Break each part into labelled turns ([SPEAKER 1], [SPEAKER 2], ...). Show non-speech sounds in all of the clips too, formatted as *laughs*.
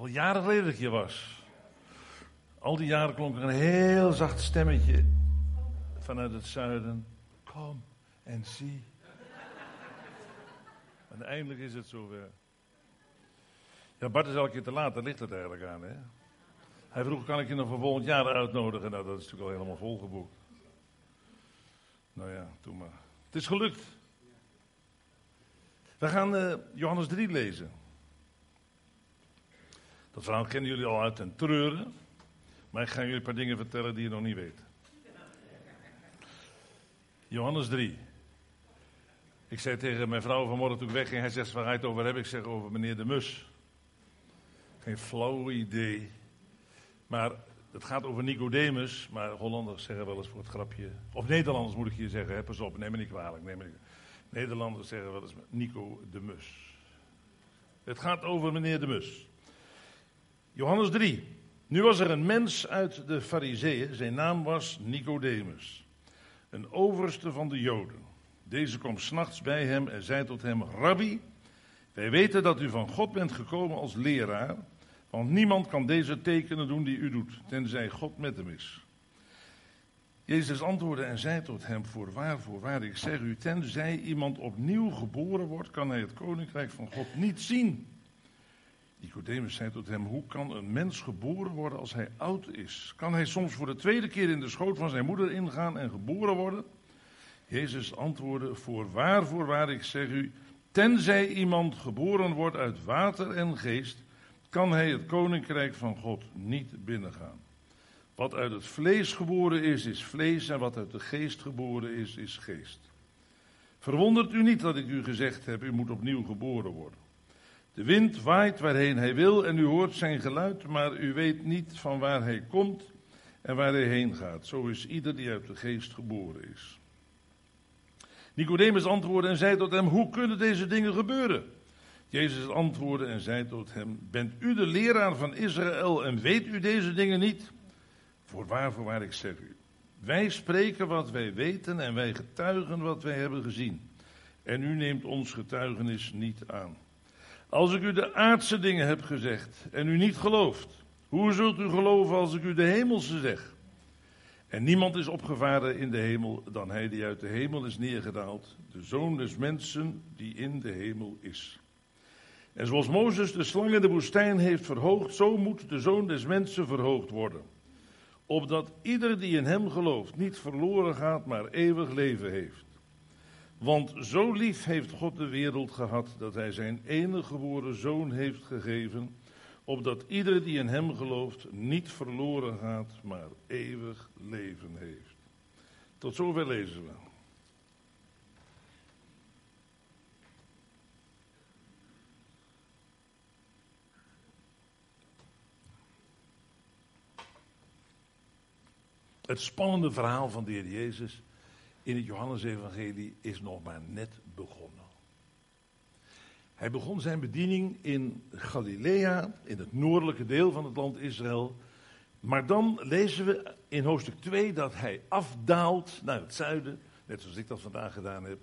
[SPEAKER 1] al jaren geleden dat ik hier was. Al die jaren klonk er een heel zacht stemmetje vanuit het zuiden. Kom en zie. En eindelijk is het zover. Ja, Bart is elke keer te laat, daar ligt het eigenlijk aan. Hè? Hij vroeg, kan ik je nog voor volgend jaar uitnodigen? Nou, dat is natuurlijk al helemaal volgeboekt. Nou ja, doe maar. Het is gelukt. We gaan uh, Johannes 3 lezen. Dat verhaal kennen jullie al uit ten treuren. Maar ik ga jullie een paar dingen vertellen die je nog niet weet. Johannes 3. Ik zei tegen mijn vrouw vanmorgen toen ik wegging, hij zegt waar ga het over hebben? Ik zeg over meneer de Mus. Geen flauw idee. Maar het gaat over Nicodemus, maar Hollanders zeggen wel eens voor het grapje. Of Nederlanders moet ik hier zeggen, hè, pas op, neem me niet kwalijk. Neem me niet, Nederlanders zeggen wel eens Nico de Mus. Het gaat over meneer de Mus. Johannes 3. Nu was er een mens uit de Fariseeën, zijn naam was Nicodemus, een overste van de Joden. Deze kwam s'nachts bij hem en zei tot hem: Rabbi, wij weten dat u van God bent gekomen als leraar, want niemand kan deze tekenen doen die u doet, tenzij God met hem is. Jezus antwoordde en zei tot hem: Voorwaar, voorwaar, ik zeg u, tenzij iemand opnieuw geboren wordt, kan hij het koninkrijk van God niet zien. Nicodemus zei tot hem: Hoe kan een mens geboren worden als hij oud is? Kan hij soms voor de tweede keer in de schoot van zijn moeder ingaan en geboren worden? Jezus antwoordde: Voorwaar, voorwaar, ik zeg u, tenzij iemand geboren wordt uit water en geest, kan hij het koninkrijk van God niet binnengaan. Wat uit het vlees geboren is, is vlees, en wat uit de geest geboren is, is geest. Verwondert u niet dat ik u gezegd heb: U moet opnieuw geboren worden. De wind waait waarheen hij wil en u hoort zijn geluid, maar u weet niet van waar hij komt en waar hij heen gaat. Zo is ieder die uit de geest geboren is. Nicodemus antwoordde en zei tot hem: Hoe kunnen deze dingen gebeuren? Jezus antwoordde en zei tot hem: Bent u de leraar van Israël en weet u deze dingen niet? Voorwaar, voorwaar, ik zeg u. Wij spreken wat wij weten en wij getuigen wat wij hebben gezien. En u neemt ons getuigenis niet aan. Als ik u de aardse dingen heb gezegd en u niet gelooft, hoe zult u geloven als ik u de hemelse zeg? En niemand is opgevaren in de hemel dan hij die uit de hemel is neergedaald, de zoon des mensen die in de hemel is. En zoals Mozes de slang in de woestijn heeft verhoogd, zo moet de zoon des mensen verhoogd worden. Opdat ieder die in hem gelooft niet verloren gaat, maar eeuwig leven heeft. Want zo lief heeft God de wereld gehad dat hij zijn enige geboren zoon heeft gegeven, opdat ieder die in hem gelooft niet verloren gaat, maar eeuwig leven heeft. Tot zover lezen we. Het spannende verhaal van de Heer Jezus in het Johannesevangelie is nog maar net begonnen. Hij begon zijn bediening in Galilea, in het noordelijke deel van het land Israël. Maar dan lezen we in hoofdstuk 2 dat hij afdaalt naar het zuiden, net zoals ik dat vandaag gedaan heb.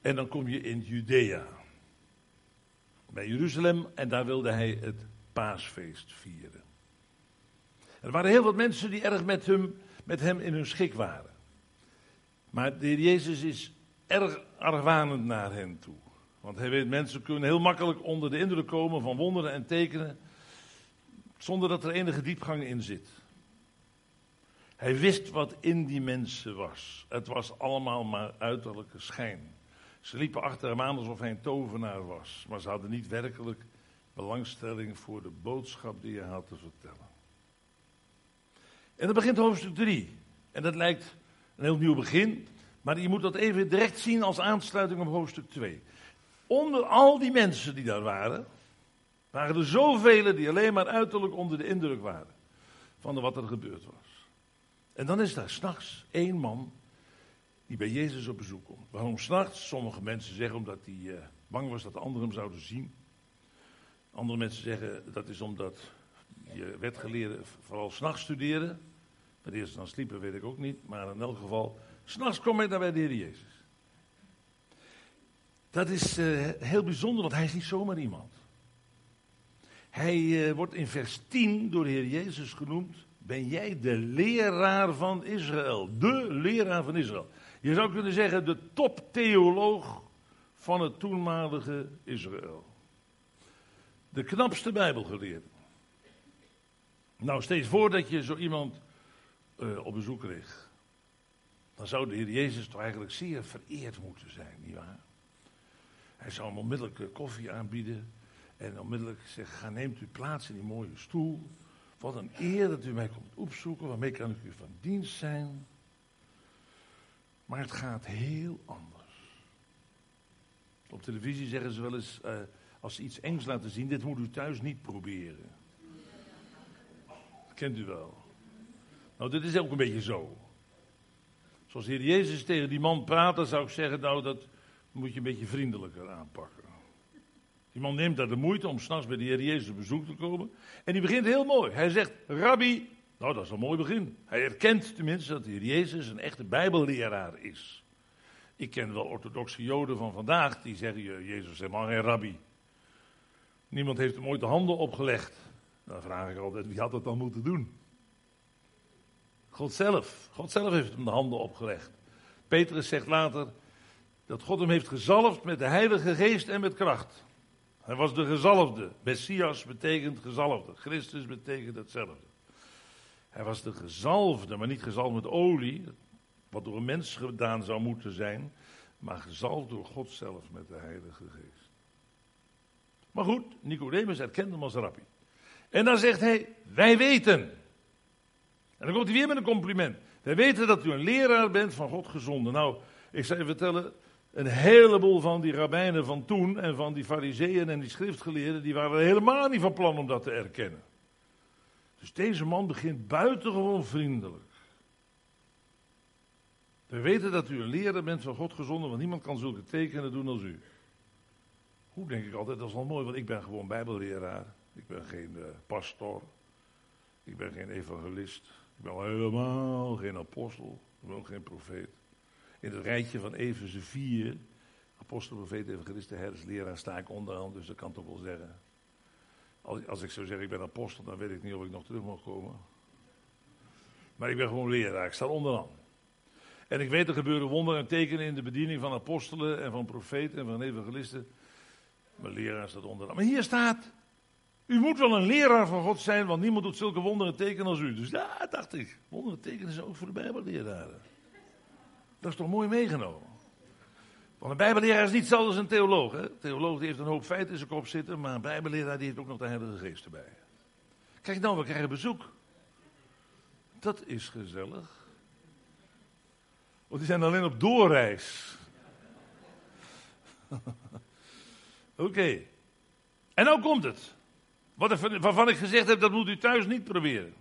[SPEAKER 1] En dan kom je in Judea, bij Jeruzalem, en daar wilde hij het paasfeest vieren. Er waren heel wat mensen die erg met hem, met hem in hun schik waren. Maar de heer Jezus is erg argwanend naar hen toe. Want hij weet, mensen kunnen heel makkelijk onder de indruk komen van wonderen en tekenen, zonder dat er enige diepgang in zit. Hij wist wat in die mensen was. Het was allemaal maar uiterlijke schijn. Ze liepen achter hem aan alsof hij een tovenaar was, maar ze hadden niet werkelijk belangstelling voor de boodschap die hij had te vertellen. En dan begint hoofdstuk 3. En dat lijkt een heel nieuw begin. Maar je moet dat even direct zien als aansluiting op hoofdstuk 2. Onder al die mensen die daar waren, waren er zoveel die alleen maar uiterlijk onder de indruk waren van wat er gebeurd was. En dan is daar s'nachts één man die bij Jezus op bezoek komt. Waarom s'nachts? Sommige mensen zeggen omdat hij uh, bang was dat de anderen hem zouden zien. Andere mensen zeggen dat is omdat je wetgeleerden vooral s'nachts studeren. Maar eerst dan sliepen weet ik ook niet. Maar in elk geval, s'nachts kom hij daar bij de Heer Jezus. Dat is uh, heel bijzonder, want hij is niet zomaar iemand. Hij eh, wordt in vers 10 door de Heer Jezus genoemd. Ben jij de leraar van Israël? De leraar van Israël. Je zou kunnen zeggen de toptheoloog van het toenmalige Israël. De knapste Bijbelgeleerde. Nou, steeds voordat je zo iemand uh, op bezoek kreeg, dan zou de Heer Jezus toch eigenlijk zeer vereerd moeten zijn, nietwaar? Hij zou hem onmiddellijk koffie aanbieden en onmiddellijk zeggen, ga neemt u plaats in die mooie stoel. Wat een eer dat u mij komt opzoeken, waarmee kan ik u van dienst zijn. Maar het gaat heel anders. Op televisie zeggen ze wel eens, uh, als ze iets engs laten zien, dit moet u thuis niet proberen. Dat kent u wel. Nou, dit is ook een beetje zo. Zoals de Heer Jezus tegen die man praat, dan zou ik zeggen, nou, dat moet je een beetje vriendelijker aanpakken. Die man neemt daar de moeite om s'nachts bij de Heer Jezus op bezoek te komen. En die begint heel mooi. Hij zegt, Rabbi, nou dat is een mooi begin. Hij erkent tenminste dat de Heer Jezus een echte bijbelleraar is. Ik ken wel orthodoxe joden van vandaag die zeggen, Jezus is helemaal geen rabbi. Niemand heeft hem ooit de handen opgelegd. Dan vraag ik altijd, wie had dat dan moeten doen? God zelf. God zelf heeft hem de handen opgelegd. Petrus zegt later dat God hem heeft gezalfd met de Heilige Geest en met kracht. Hij was de gezalfde. Messias betekent gezalfde. Christus betekent hetzelfde. Hij was de gezalfde, maar niet gezalfd met olie, wat door een mens gedaan zou moeten zijn, maar gezalfd door God zelf met de Heilige Geest. Maar goed, Nicodemus erkent hem als rabbi. En dan zegt hij, wij weten. En dan komt hij weer met een compliment. Wij weten dat u een leraar bent van God gezonden. Nou, ik zal je vertellen, een heleboel van die rabbijnen van toen en van die fariseeën en die schriftgeleerden, die waren helemaal niet van plan om dat te erkennen. Dus deze man begint buitengewoon vriendelijk. We weten dat u een leraar bent van God gezonden, want niemand kan zulke tekenen doen als u. Hoe denk ik altijd, dat is wel mooi, want ik ben gewoon bijbelleraar. Ik ben geen uh, pastor. Ik ben geen evangelist. Ik ben helemaal geen apostel. Ik ben ook geen profeet. In het rijtje van Efeze 4, apostel, profeet, evangelist, herders, leraar, sta ik onderaan, dus dat kan toch wel zeggen. Als, als ik zou zeggen, ik ben apostel, dan weet ik niet of ik nog terug mag komen. Maar ik ben gewoon leraar, ik sta onderaan. En ik weet, er gebeuren wonderen en tekenen in de bediening van apostelen en van profeten en van evangelisten. Maar leraar staat onderaan. Maar hier staat, u moet wel een leraar van God zijn, want niemand doet zulke wonderen tekenen als u. Dus ja, dacht ik, wonderen tekenen zijn ook voor de bijbelleraren. Dat is toch mooi meegenomen. Want een bijbelleraar is niet hetzelfde als een theoloog. Een theoloog heeft een hoop feiten in zijn kop zitten, maar een bijbelleraar die heeft ook nog de Heilige Geest erbij. Kijk nou, we krijgen bezoek. Dat is gezellig. Want die zijn alleen op doorreis. *laughs* Oké. En nou komt het. Wat waarvan ik gezegd heb, dat moet u thuis niet proberen.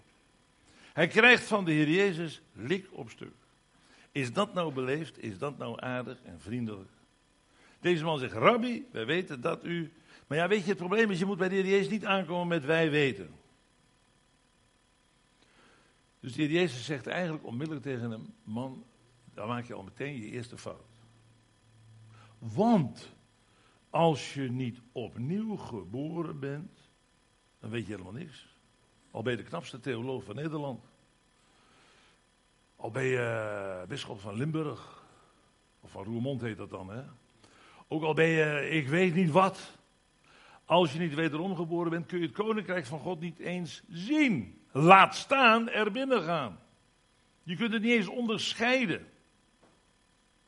[SPEAKER 1] Hij krijgt van de Heer Jezus lik op stuk. Is dat nou beleefd? Is dat nou aardig en vriendelijk? Deze man zegt, Rabbi, wij weten dat u... Maar ja, weet je, het probleem is, je moet bij de Heer Jezus niet aankomen met wij weten. Dus de Heer Jezus zegt eigenlijk onmiddellijk tegen hem, man, dan maak je al meteen je eerste fout. Want als je niet opnieuw geboren bent, dan weet je helemaal niks. Al ben je de knapste theoloog van Nederland. Al ben je uh, bisschop van Limburg. Of van Roermond heet dat dan, hè. Ook al ben je, ik weet niet wat. Als je niet wederom geboren bent, kun je het koninkrijk van God niet eens zien. Laat staan er binnen gaan. Je kunt het niet eens onderscheiden.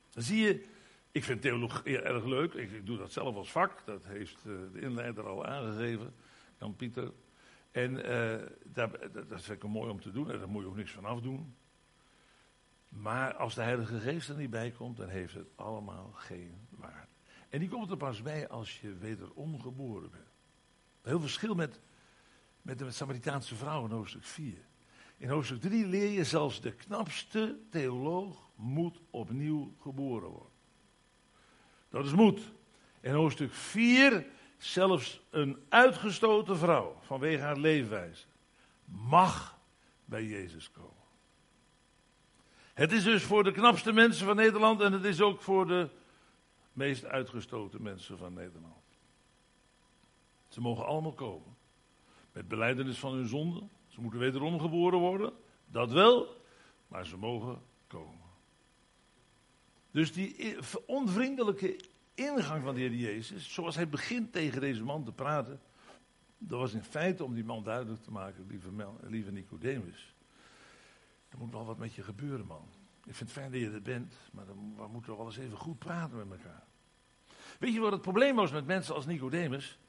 [SPEAKER 1] Dan zie je, ik vind theologie erg leuk. Ik, ik, doe dat zelf als vak. Dat heeft uh, de inleider al aangegeven, Jan Pieter. En uh, dat, dat, vind ik mooi om te doen. En daar moet je ook niks van afdoen. Maar als de Heilige Geest er niet bij komt, dan heeft het allemaal geen waarde. En die komt er pas bij als je wederom geboren bent. Heel verschil met, met de Samaritaanse vrouw in hoofdstuk 4. In hoofdstuk 3 leer je zelfs de knapste theoloog moet opnieuw geboren worden. Dat is moed. In hoofdstuk 4 zelfs een uitgestoten vrouw vanwege haar leefwijze mag bij Jezus komen. Het is dus voor de knapste mensen van Nederland en het is ook voor de meest uitgestoten mensen van Nederland. Ze mogen allemaal komen. Met beleidenis van hun zonde. Ze moeten wederom geboren worden. Dat wel. Maar ze mogen komen. Dus die onvriendelijke ingang van de Heer Jezus, zoals hij begint tegen deze man te praten, dat was in feite om die man duidelijk te maken, lieve, lieve Nicodemus. Er moet wel wat met je gebeuren, man. Ik vind het fijn dat je er bent, maar dan, we moeten wel eens even goed praten met elkaar. Weet je wat het probleem was met mensen als Nicodemus?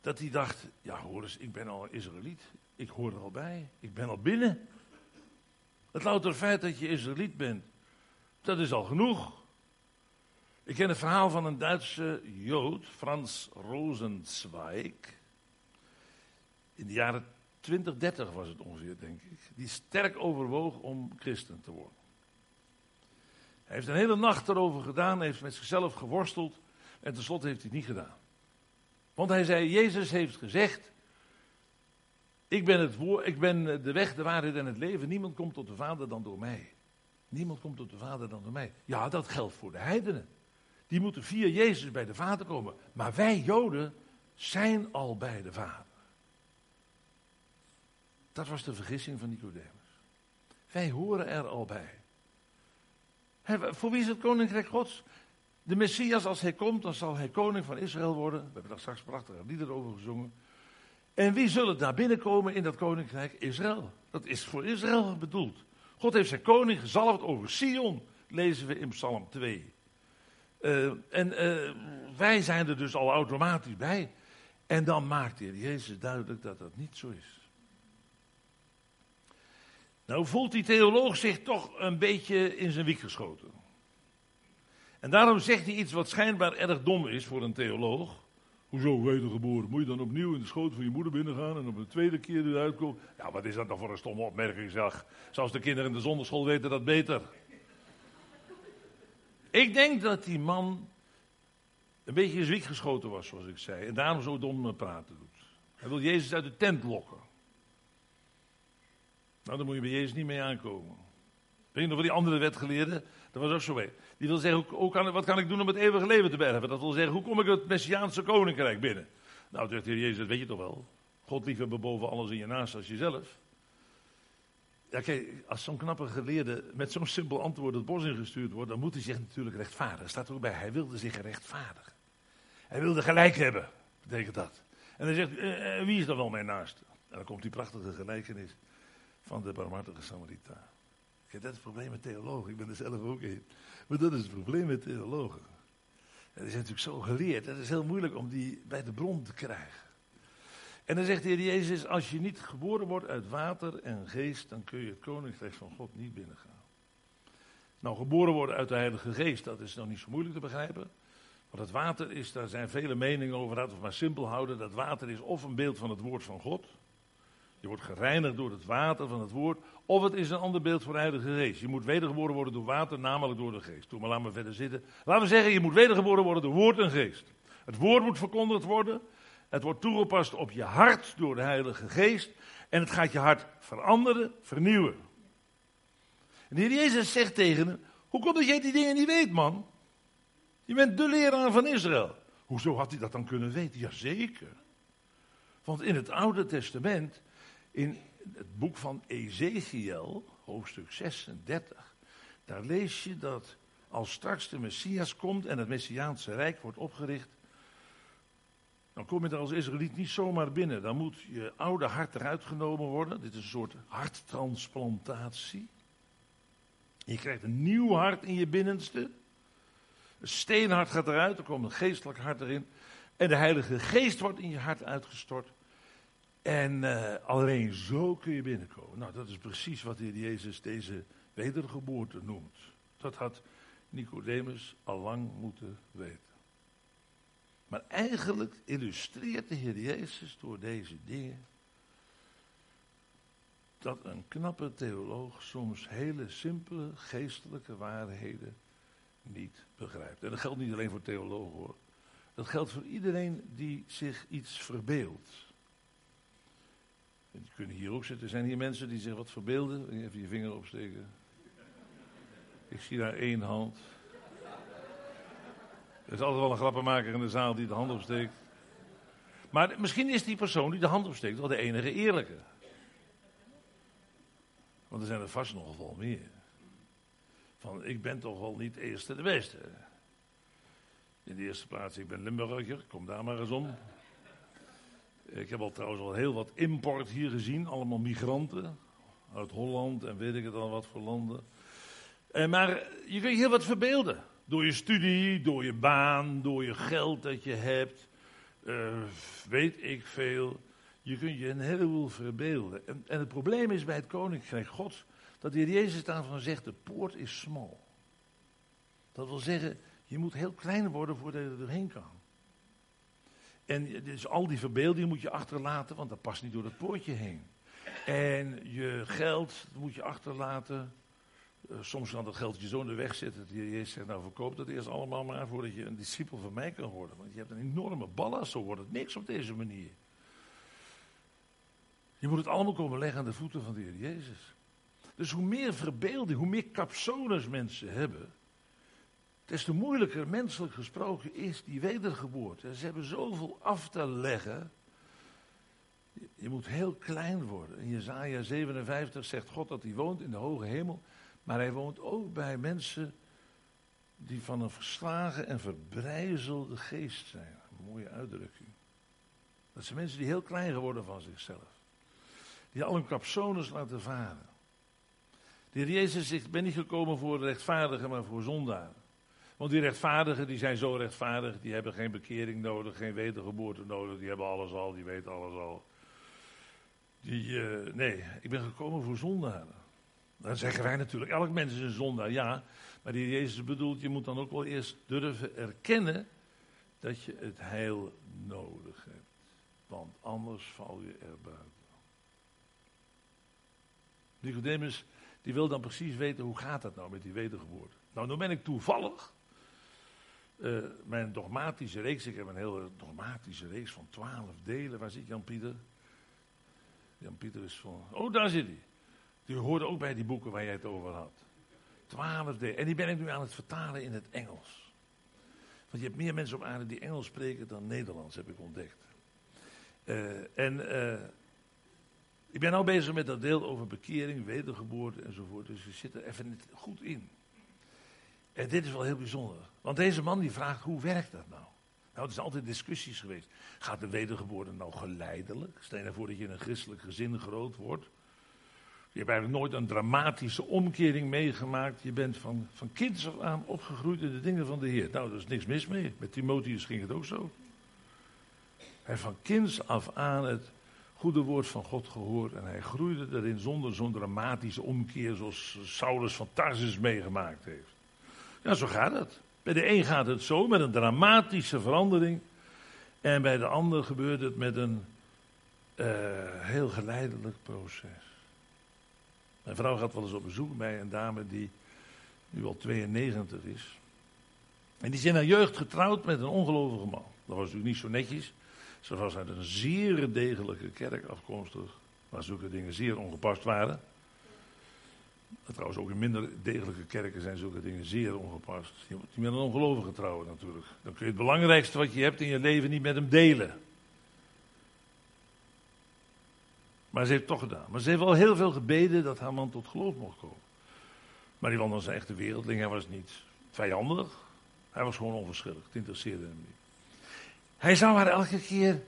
[SPEAKER 1] Dat hij dacht, ja hoor eens, ik ben al Israëliet. Ik hoor er al bij. Ik ben al binnen. Het louter feit dat je Israëliet bent, dat is al genoeg. Ik ken het verhaal van een Duitse Jood, Frans Rosenzweig. In de jaren 20, 30 was het ongeveer, denk ik. Die sterk overwoog om christen te worden. Hij heeft een hele nacht erover gedaan, heeft met zichzelf geworsteld. En tenslotte heeft hij het niet gedaan. Want hij zei: Jezus heeft gezegd. Ik ben, het woord, ik ben de weg, de waarheid en het leven. Niemand komt tot de Vader dan door mij. Niemand komt tot de Vader dan door mij. Ja, dat geldt voor de heidenen. Die moeten via Jezus bij de Vader komen. Maar wij Joden zijn al bij de Vader. Dat was de vergissing van Nicodemus. Wij horen er al bij. voor wie is het koninkrijk Gods? De Messias, als hij komt, dan zal hij koning van Israël worden. We hebben daar straks prachtige liederen over gezongen. En wie zullen daar binnenkomen in dat koninkrijk? Israël. Dat is voor Israël bedoeld. God heeft zijn koning gezalfd over Sion, lezen we in Psalm 2. Eh, en uh, wij zijn er dus al automatisch bij. En dan maakt de Jezus duidelijk dat dat niet zo is. Nou voelt die theoloog zich toch een beetje in zijn wiek geschoten. En daarom zegt hij iets wat schijnbaar erg dom is voor een theoloog. Hoezo wedergeboren? Moet je dan opnieuw in de schoot van je moeder binnengaan en op de tweede keer eruit komen? Ja, wat is dat dan voor een stomme opmerking, zeg. Zelfs de kinderen in de zonderschool weten dat beter. Ik denk dat die man een beetje in zwiek geschoten was, zoals ik zei. En daarom zo dom praten doet. Hij wil Jezus uit de tent lokken. Nou, dan moet je bij Jezus niet mee aankomen. Weet je nog die andere wetgeleerde? Dat was ook zo mee. Die wil zeggen, wat kan ik doen om het eeuwige leven te bergen? Dat wil zeggen, hoe kom ik het Messiaanse koninkrijk binnen? Nou, zegt de Jezus, dat weet je toch wel. God liefhebben boven alles in je naast als jezelf. Als zo'n knappe geleerde met zo'n simpel antwoord het bos ingestuurd wordt, dan moet hij zich natuurlijk rechtvaardigen. Staat er ook bij, hij wilde zich rechtvaardigen. Hij wilde gelijk hebben, betekent dat. En hij zegt, eh, eh, wie is dan wel mijn naaste? En dan komt die prachtige gelijkenis van de barmhartige Samaritaan. Kijk, dat is het probleem met theologen. Ik ben er zelf ook in. Maar dat is het probleem met theologen. En die zijn natuurlijk zo geleerd. Het is heel moeilijk om die bij de bron te krijgen. En dan zegt de Heer Jezus, als je niet geboren wordt uit water en geest, dan kun je het koninkrijk van God niet binnengaan. Nou, geboren worden uit de Heilige Geest, dat is nog niet zo moeilijk te begrijpen. Want het water is, daar zijn vele meningen over, laten we maar simpel houden. Dat water is of een beeld van het woord van God. Je wordt gereinigd door het water van het woord. Of het is een ander beeld voor de Heilige Geest. Je moet wedergeboren worden door water, namelijk door de Geest. Toen maar laat me verder zitten. Laten we zeggen, je moet wedergeboren worden door woord en geest. Het woord moet verkondigd worden. Het wordt toegepast op je hart door de Heilige Geest. En het gaat je hart veranderen, vernieuwen. En de Heer Jezus zegt tegen hem: Hoe komt dat jij die dingen niet weet, man? Je bent de leraar van Israël. Hoezo had hij dat dan kunnen weten? Jazeker. Want in het Oude Testament in het boek van Ezekiel, hoofdstuk 36, daar lees je dat als straks de Messias komt en het Messiaanse Rijk wordt opgericht, dan kom je er als Israëliet niet zomaar binnen. Dan moet je oude hart eruit genomen worden. Dit is een soort harttransplantatie. Je krijgt een nieuw hart in je binnenste. Een steenhart gaat eruit, er komt een geestelijk hart erin. En de Heilige Geest wordt in je hart uitgestort. En uh, alleen zo kun je binnenkomen. Nou, dat is precies wat hier Jezus deze wedergeboorte noemt. Dat had Nicodemus al lang moeten weten. Maar eigenlijk illustreert de Heer Jezus door deze dingen dat een knappe theoloog soms hele simpele geestelijke waarheden niet begrijpt. En dat geldt niet alleen voor theologen hoor. Dat geldt voor iedereen die zich iets verbeeldt. Die kunnen hier ook zitten. Er zijn hier mensen die zich wat verbeelden. Even je vinger opsteken. Ik zie daar één hand. Er is altijd wel een grappenmaker in de zaal die de hand opsteekt. Maar misschien is die persoon die de hand opsteekt wel de enige eerlijke. Want er zijn er vast nog wel meer. Van, ik ben toch wel niet eerste de beste. In de eerste plaats, ik ben Limburger, kom daar maar eens om. Ik heb al trouwens al heel wat import hier gezien, allemaal migranten. Uit Holland en weet ik het al wat voor landen. Eh, maar je kunt je heel wat verbeelden. Door je studie, door je baan, door je geld dat je hebt. Uh, weet ik veel. Je kunt je een heleboel verbeelden. En, en, het probleem is bij het koninkrijk Gods dat de Heer Jezus daarvan zegt: de poort is smal. Dat wil zeggen, je moet heel klein worden voordat je er doorheen kan. En dus al die verbeeldingen moet je achterlaten, want dat past niet door het poortje heen. En je geld moet je achterlaten. Uh, soms kan dat geld je zo in de weg zitten dat je Jezus zegt, nou verkoop dat eerst allemaal maar voordat je een discipel van mij kan worden. Want je hebt een enorme ballast, zo wordt het niks op deze manier. Je moet het allemaal komen leggen aan de voeten van de Heer Jezus. Dus hoe meer verbeelding, hoe meer capsones mensen hebben, des te moeilijker menselijk gesproken is die wedergeboorte. Ze hebben zoveel af te leggen. Je moet heel klein worden. In Jezaja 57 zegt God dat hij woont in de hoge hemel. Maar hij woont ook bij mensen die van een verslagen en verbrijzelde geest zijn. Een mooie uitdrukking. Dat zijn mensen die heel klein geworden van zichzelf. Die al hun capsones laten varen. De heer Jezus ik ben niet gekomen voor rechtvaardigen, maar voor zondaren. Want die rechtvaardigen, die zijn zo rechtvaardig, die hebben geen bekering nodig, geen wedergeboorte nodig, die hebben alles al, die weten alles al. Die, uh, nee, ik ben gekomen voor zondaren. Dan zeggen wij natuurlijk, elk mens is een zondaar, ja. Maar die Jezus bedoelt, je moet dan ook wel eerst durven erkennen dat je het heil nodig hebt. Want anders val je er buiten. Nicodemus, die wil dan precies weten, hoe gaat dat nou met die wedergeboorte? Nou, dan ben ik toevallig uh, mijn dogmatische reeks, ik heb een hele dogmatische reeks van twaalf delen. Waar zit Jan-Pieter? Jan-Pieter is van. Oh, daar zit hij. Die hoorde ook bij die boeken waar jij het over had. Twaalf delen. En die ben ik nu aan het vertalen in het Engels. Want je hebt meer mensen op aarde die Engels spreken dan Nederlands, heb ik ontdekt. Uh, en uh, ik ben nou bezig met dat deel over bekering, wedergeboorte enzovoort. Dus we zitten even goed in. En dit is wel heel bijzonder. Want deze man die vraagt, hoe werkt dat nou? Nou, er zijn altijd discussies geweest. Gaat de wedergeboorte nou geleidelijk? Stel je nou dat je in een christelijk gezin groot wordt. Je hebt eigenlijk nooit een dramatische omkering meegemaakt. Je bent van, van kinds af aan opgegroeid in de dingen van de Heer. Nou, daar is niks mis mee. Met Timotheus ging het ook zo. Hij van kinds af aan het goede woord van God gehoord. En hij groeide erin zonder zo'n dramatische omkeer zoals Saulus van Tarsus meegemaakt heeft. Ja, zo gaat het. Bij de een gaat het zo, met een dramatische verandering. En bij de ander gebeurt het met een uh, heel geleidelijk proces. Mijn vrouw gaat wel eens op bezoek bij een dame die nu al 92 is. En die is in haar jeugd getrouwd met een ongelovige man. Dat was natuurlijk niet zo netjes. Ze was uit een zeer degelijke kerk afkomstig, waar zulke dingen zeer ongepast waren. Trouwens, ook in minder degelijke kerken zijn zulke dingen zeer ongepast. Je moet niet met een ongelovige trouwen natuurlijk. Dan kun je het belangrijkste wat je hebt in je leven niet met hem delen. Maar ze heeft het toch gedaan. Maar ze heeft wel heel veel gebeden dat haar man tot geloof mocht komen. Maar die man was een echte wereldling. Hij was niet vijandig. Hij was gewoon onverschillig. Het interesseerde hem niet. Hij zou haar elke keer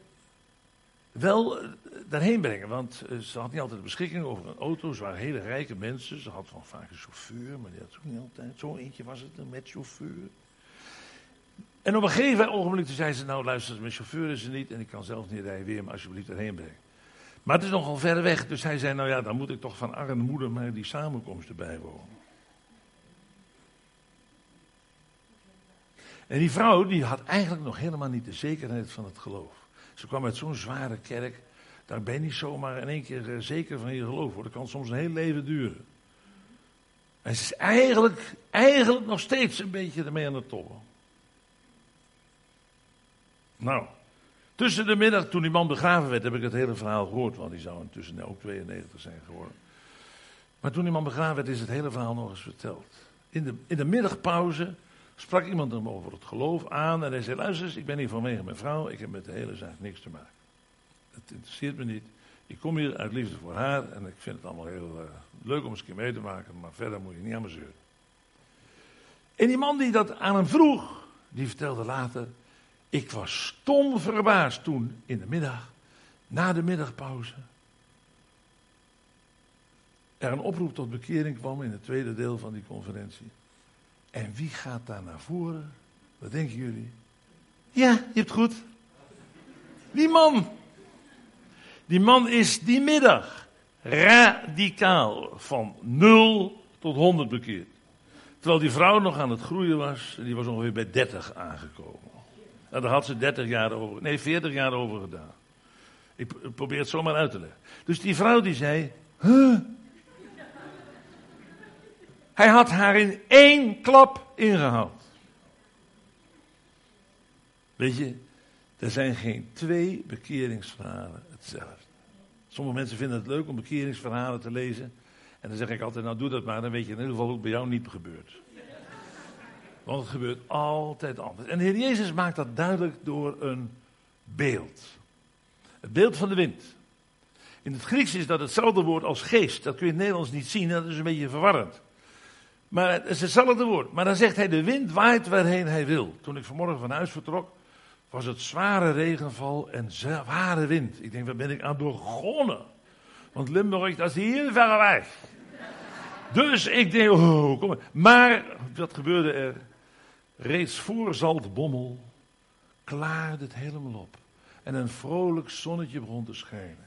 [SPEAKER 1] wel eh, daarheen brengen. Want eh, ze had niet altijd beschikking over een auto. Ze waren hele rijke mensen. Ze had van vaak een chauffeur, maar die had ook niet altijd. Zo eentje was het, met chauffeur. En op een gegeven ogenblik zei ze: Nou, luister, mijn chauffeur is er niet en ik kan zelf niet rijden. Weer maar alsjeblieft erheen brengen. Maar het is nogal ver weg. Dus hij zei: Nou ja, dan moet ik toch van arme moeder maar die samenkomsten bijwonen. En die vrouw die had eigenlijk nog helemaal niet de zekerheid van het geloof. Ze kwam uit zo'n zware kerk. Daar ben je niet zomaar in één keer eh, zeker van je geloof. Hoor. Dat kan soms een heel leven duren. En ze is eigenlijk, eigenlijk nog steeds een beetje ermee aan het tollen. Nou, tussen de middag, toen die man begraven werd, heb ik het hele verhaal gehoord. Want die zou intussen ook 92 zijn geworden. Maar toen die man begraven werd, is het hele verhaal nog eens verteld. In de, in de middagpauze sprak iemand hem over het geloof aan en hij zei, luister eens, ik ben hier vanwege mijn vrouw, ik heb met de hele zaak niks te maken. het interesseert me niet. Ik kom hier uit liefde voor haar en ik vind het allemaal heel uh, leuk om eens een keer mee te maken, maar verder moet je niet aan me zeuren. En die man die dat aan hem vroeg, die vertelde later, ik was stom verbaasd toen in de middag, na de middagpauze, er een oproep tot bekering kwam in het tweede deel van die conferentie. En wie gaat daar naar voren? Wat denken jullie? Ja, je hebt goed. Die man. Die man is die middag radicaal van 0 tot 100 bekeerd. Terwijl die vrouw nog aan het groeien was, die was ongeveer bij 30 aangekomen. En daar had ze 30 jaar over, nee 40 jaar over gedaan. Ik probeer het zomaar uit te leggen. Dus die vrouw die zei, huh? Hij had haar in één klap ingehaald. Weet je, er zijn geen twee bekeringsverhalen hetzelfde. Sommige mensen vinden het leuk om bekeringsverhalen te lezen. En dan zeg ik altijd, nou doe dat maar, dan weet je in ieder geval ook bij jou niet gebeurt. Want het gebeurt altijd anders. En de Heer Jezus maakt dat duidelijk door een beeld. Het beeld van de wind. In het Grieks is dat hetzelfde woord als geest. Dat kun je in het Nederlands niet zien, dat is een beetje verwarrend. Maar het is hetzelfde woord. Maar dan zegt hij, de wind waait waarheen hij wil. Toen ik vanmorgen van huis vertrok, was het zware regenval en zware wind. Ik denk, waar ben ik aan begonnen? Want Limburg, dat is heel ver weg. Dus ik denk, oh, kom maar. Maar, wat gebeurde er? Reeds voor Zaltbommel klaarde het helemaal op. En een vrolijk zonnetje begon te schijnen.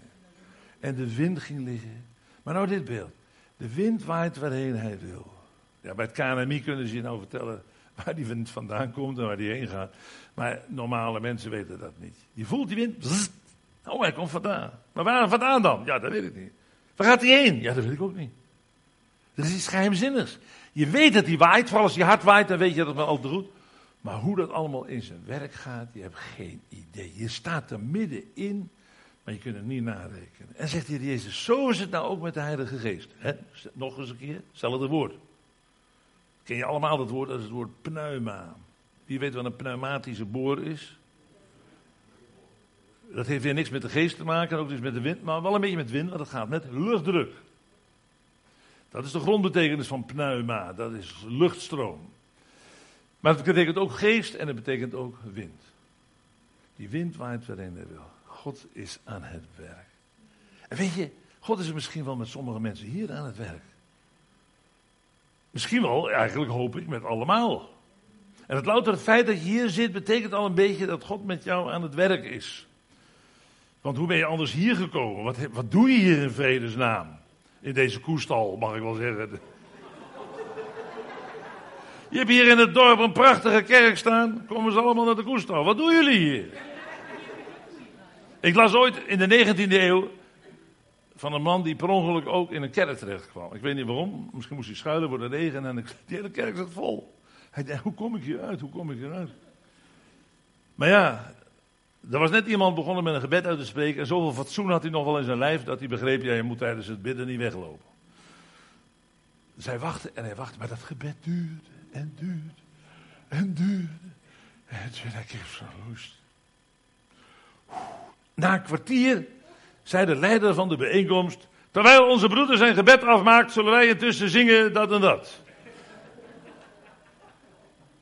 [SPEAKER 1] En de wind ging liggen. Maar nou dit beeld. De wind waait waarheen hij wil. Ja, bij het KNMI kunnen ze je nou vertellen waar die wind vandaan komt en waar die heen gaat. Maar normale mensen weten dat niet. Je voelt die wind. oh, hij komt vandaan. Maar waar vandaan dan? Ja, dat weet ik niet. Waar gaat hij heen? Ja, dat weet ik ook niet. Dat is iets geheimzinnigs. Je weet dat hij waait, vooral als je hard waait, dan weet je dat het altijd goed. Maar hoe dat allemaal in zijn werk gaat, je hebt geen idee. Je staat er middenin, maar je kunt het niet narekenen. En zegt hier Jezus, zo is het nou ook met de Heilige Geest. Nog eens een keer, hetzelfde woord. Ken je allemaal dat woord, dat is het woord pneuma. Wie weet wat een pneumatische boor is? Dat heeft weer niks met de geest te maken, ook dus met de wind, maar wel een beetje met wind, want het gaat met luchtdruk. Dat is de grondbetekenis van pneuma, dat is luchtstroom. Maar het betekent ook geest en het betekent ook wind. Die wind waait waarin hij wil. God is aan het werk. En weet je, God is er misschien wel met sommige mensen hier aan het werk. Misschien wel, eigenlijk hoop ik, met allemaal. En het louter feit dat je hier zit, betekent al een beetje dat God met jou aan het werk is. Want hoe ben je anders hier gekomen? Wat, wat doe je hier in vredesnaam? In deze koestal, mag ik wel zeggen. Je hebt hier in het dorp een prachtige kerk staan. Komen ze allemaal naar de koestal. Wat doen jullie hier? Ik las ooit in de 19e eeuw van een man die per ongeluk ook in een kerk terecht kwam. Ik weet niet waarom. Misschien moest hij schuilen voor de regen en die hele kerk zat vol. Hij dacht, hoe kom ik hier uit? Hoe kom ik hier uit? Maar ja, er was net iemand begonnen met een gebed uit te spreken. En zoveel fatsoen had hij nog wel in zijn lijf dat hij begreep, ja, je moet tijdens het bidden niet weglopen. Dus hij wachtte en hij wachtte, maar dat gebed duurde en duurde en duurde. En toen kreeg zo'n rust. Na een kwartier zei de leider van de bijeenkomst. Terwijl onze broeder zijn gebed afmaakt, zullen wij intussen zingen dat en dat.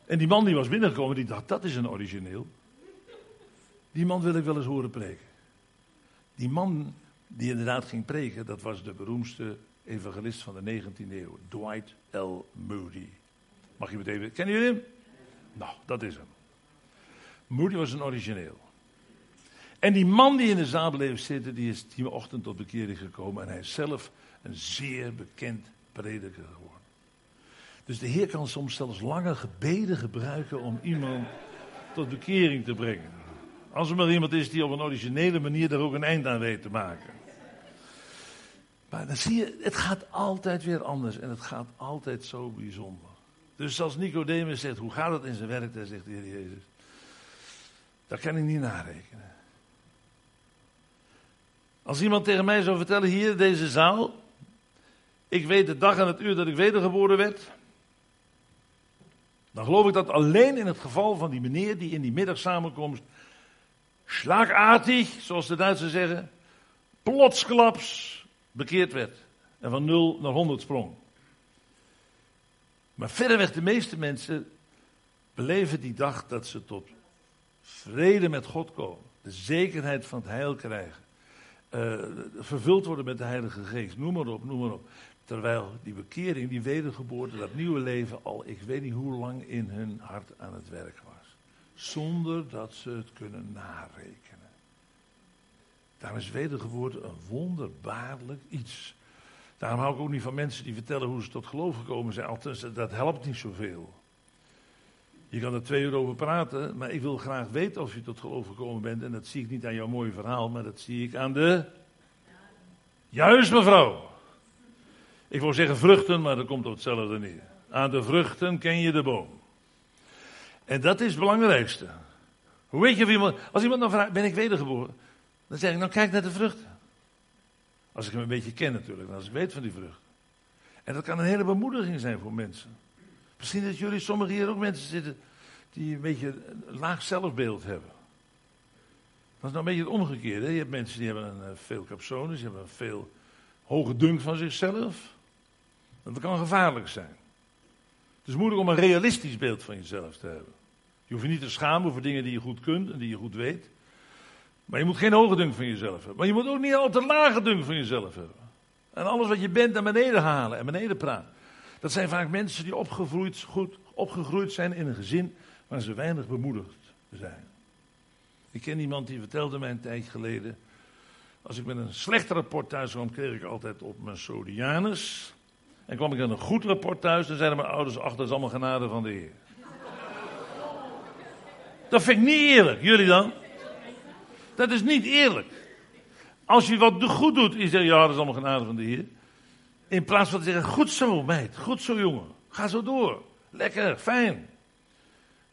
[SPEAKER 1] En die man die was binnengekomen, die dacht, dat is een origineel. Die man wil ik wel eens horen preken. Die man die inderdaad ging preken, dat was de beroemdste evangelist van de 19e eeuw. Dwight L. Moody. Mag je het even, kennen jullie hem? Nou, dat is hem. Moody was een origineel. En die man die in de zaal bleef zitten, die is die ochtend tot bekering gekomen. En hij is zelf een zeer bekend prediker geworden. Dus de Heer kan soms zelfs lange gebeden gebruiken om iemand tot bekering te brengen. Als er maar iemand is die op een originele manier daar ook een eind aan weet te maken. Maar dan zie je, het gaat altijd weer anders en het gaat altijd zo bijzonder. Dus als Nicodemus zegt, hoe gaat het in zijn werk, dan zegt de Heer Jezus. Dat kan ik niet narekenen. Als iemand tegen mij zou vertellen, hier in deze zaal, ik weet de dag en het uur dat ik wedergeboren werd, dan geloof ik dat alleen in het geval van die meneer die in die middagsamenkomst schlagartig, zoals de Duitsers zeggen, plotsklaps bekeerd werd. En van 0 naar 100 sprong. Maar verreweg de meeste mensen beleven die dag dat ze tot vrede met God komen. De zekerheid van het heil krijgen. Uh, vervuld worden met de Heilige Geest. Noem maar op, noem maar op. Terwijl die bekering, die wedergeboorte, dat nieuwe leven al, ik weet niet hoe lang in hun hart aan het werk was. Zonder dat ze het kunnen narekenen. Daarom is wedergeboorte een wonderbaarlijk iets. Daarom hou ik ook niet van mensen die vertellen hoe ze tot geloof gekomen zijn. Althans, dat helpt niet zoveel. Je kan er twee uur over praten, maar ik wil graag weten of je tot geloof gekomen bent. En dat zie ik niet aan jouw mooie verhaal, maar dat zie ik aan de. Juist, mevrouw. Ik wil zeggen vruchten, maar dat komt op hetzelfde neer. Aan de vruchten ken je de boom. En dat is het belangrijkste. Hoe weet je of iemand. Als iemand dan vraagt: ben ik wedergeboren? Dan zeg ik: nou, kijk naar de vruchten. Als ik hem een beetje ken natuurlijk, als ik weet van die vruchten. En dat kan een hele bemoediging zijn voor mensen. Misschien dat jullie, sommigen hier ook mensen zitten die een beetje een laag zelfbeeld hebben. Dat is nou een beetje het omgekeerde. Je hebt mensen die hebben een, eh, veel capsones, die hebben een veel hoge dunk van zichzelf. Dat kan gevaarlijk zijn. Het is moeilijk om een realistisch beeld van jezelf te hebben. Je hoeft je niet te schamen voor dingen die je goed kunt en die je goed weet. Maar je moet geen hoge dunk van jezelf hebben. Maar je moet ook niet al te lage dunk van jezelf hebben. En alles wat je bent naar beneden halen en beneden praten. Dat zijn vaak mensen die opgegroeid, goed, opgegroeid zijn in een gezin waar ze weinig bemoedigd zijn. Ik ken iemand die vertelde mij een tijd geleden. Als ik met een slecht rapport thuis kwam, kreeg ik altijd op mijn Sodianus. En kwam ik met een goed rapport thuis, dan zeiden mijn ouders: Ach, dat is allemaal genade van de Heer. Dat vind ik niet eerlijk. Jullie dan? Dat is niet eerlijk. Als je wat goed doet, is je ja, dat is allemaal genade van de Heer. In plaats van te zeggen, goed zo meid, goed zo jongen, ga zo door. Lekker, fijn.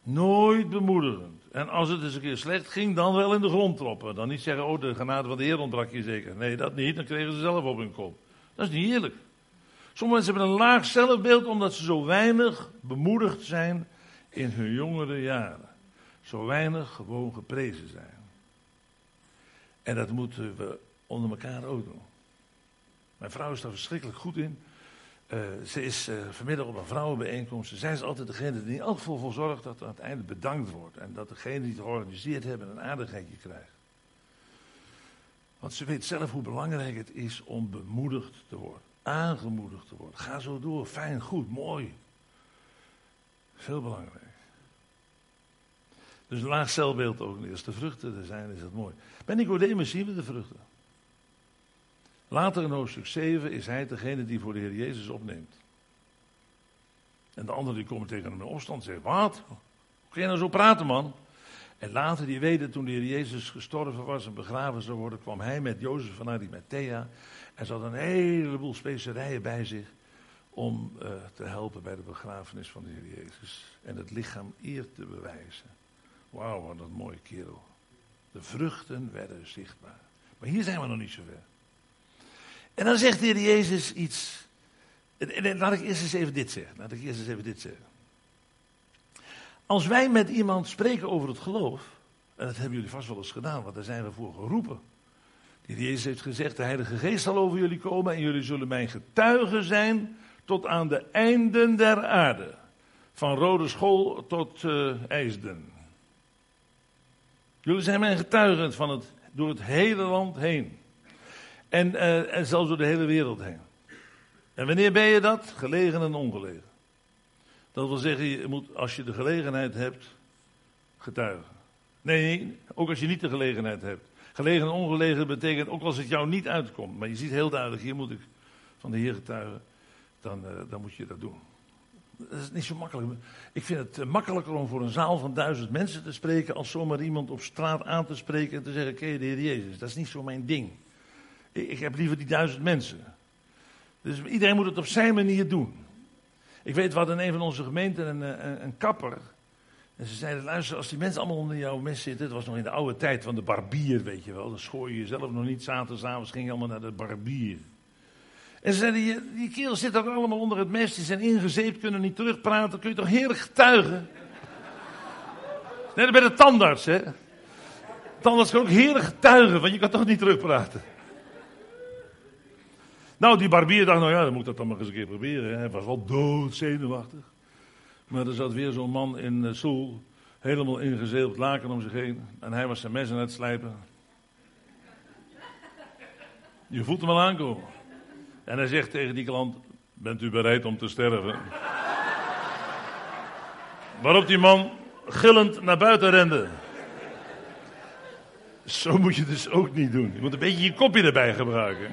[SPEAKER 1] Nooit bemoedigend. En als het eens een keer slecht ging, dan wel in de grond troppen. Dan niet zeggen, oh de genade van de Heer ontbrak je zeker. Nee, dat niet, dan kregen ze zelf op hun kop. Dat is niet eerlijk. Sommige mensen hebben een laag zelfbeeld omdat ze zo weinig bemoedigd zijn in hun jongere jaren. Zo weinig gewoon geprezen zijn. En dat moeten we onder elkaar ook doen. Mijn vrouw is daar verschrikkelijk goed in. Uh, ze is uh, vanmiddag op een vrouwenbijeenkomst. Zij is altijd degene die in voor zorgt dat er aan het einde bedankt wordt. En dat degene die het georganiseerd hebben een aardigheidje krijgt. Want ze weet zelf hoe belangrijk het is om bemoedigd te worden. Aangemoedigd te worden. Ga zo door. Fijn, goed, mooi. Veel belangrijk. Dus laag celbeeld ook niet. Als de vruchten er zijn, is dat mooi. Bij Nicodemus zien we de vruchten. Later in hoofdstuk 7 is hij degene die voor de Heer Jezus opneemt. En de anderen die komen tegen hem in opstand en zeggen, wat? Hoe kun je nou zo praten man? En later die weten, toen de Heer Jezus gestorven was en begraven zou worden, kwam hij met Jozef van Arimathea. En ze hadden een heleboel specerijen bij zich om uh, te helpen bij de begrafenis van de Heer Jezus. En het lichaam eer te bewijzen. Wauw, wat een mooie kerel. De vruchten werden zichtbaar. Maar hier zijn we nog niet zo ver. En dan zegt de Heer Jezus iets. En, laat ik eerst eens even dit zeggen. Laat ik eerst eens even dit zeggen. Als wij met iemand spreken over het geloof, en dat hebben jullie vast wel eens gedaan, want daar zijn we voor geroepen. De Heer Jezus heeft gezegd, de Heilige Geest zal over jullie komen en jullie zullen mijn getuigen zijn tot aan de einden der aarde. Van Rode School tot uh, IJsden. Jullie zijn mijn getuigen van het, door het hele land heen. En, uh, en zelfs door de hele wereld heen. En wanneer ben je dat? Gelegen en ongelegen. Dat wil zeggen, je moet, als je de gelegenheid hebt, getuigen. Nee, ook als je niet de gelegenheid hebt. Gelegen en ongelegen betekent ook als het jou niet uitkomt. Maar je ziet heel duidelijk, hier moet ik van de Heer getuigen. Dan, uh, dan moet je dat doen. Dat is niet zo makkelijk. Ik vind het eh, makkelijker om voor een zaal van duizend mensen te spreken. als zomaar iemand op straat aan te spreken en te zeggen: Ken je de Heer Jezus? Dat is niet zo mijn ding. Ik heb liever die duizend mensen. Dus iedereen moet het op zijn manier doen. Ik weet wat in een van onze gemeenten een, eh, een, een kapper. En ze zeiden: luister, als die mensen allemaal onder jouw mes zitten. Het was nog in de oude tijd van de barbier, weet je wel. Dan schoor je jezelf nog niet. Zaterdagavond ging je allemaal naar de barbier. En ze zeiden: die, die zit ook allemaal onder het mes. Die zijn ingezeept, kunnen niet terugpraten. Kun je toch heerlijk getuigen? Net bij de tandarts, hè? Tandarts kan ook heerlijk getuigen, want je kan toch niet terugpraten. Nou, die barbier dacht, nou ja, dan moet ik dat dan maar eens een keer proberen. Hij was wel doodzenuwachtig. Maar er zat weer zo'n man in stoel, helemaal ingezeeld laken om zich heen. En hij was zijn mes aan het slijpen. Je voelt hem al aankomen. En hij zegt tegen die klant, bent u bereid om te sterven? Waarop die man gillend naar buiten rende. Zo moet je dus ook niet doen. Je moet een beetje je kopje erbij gebruiken.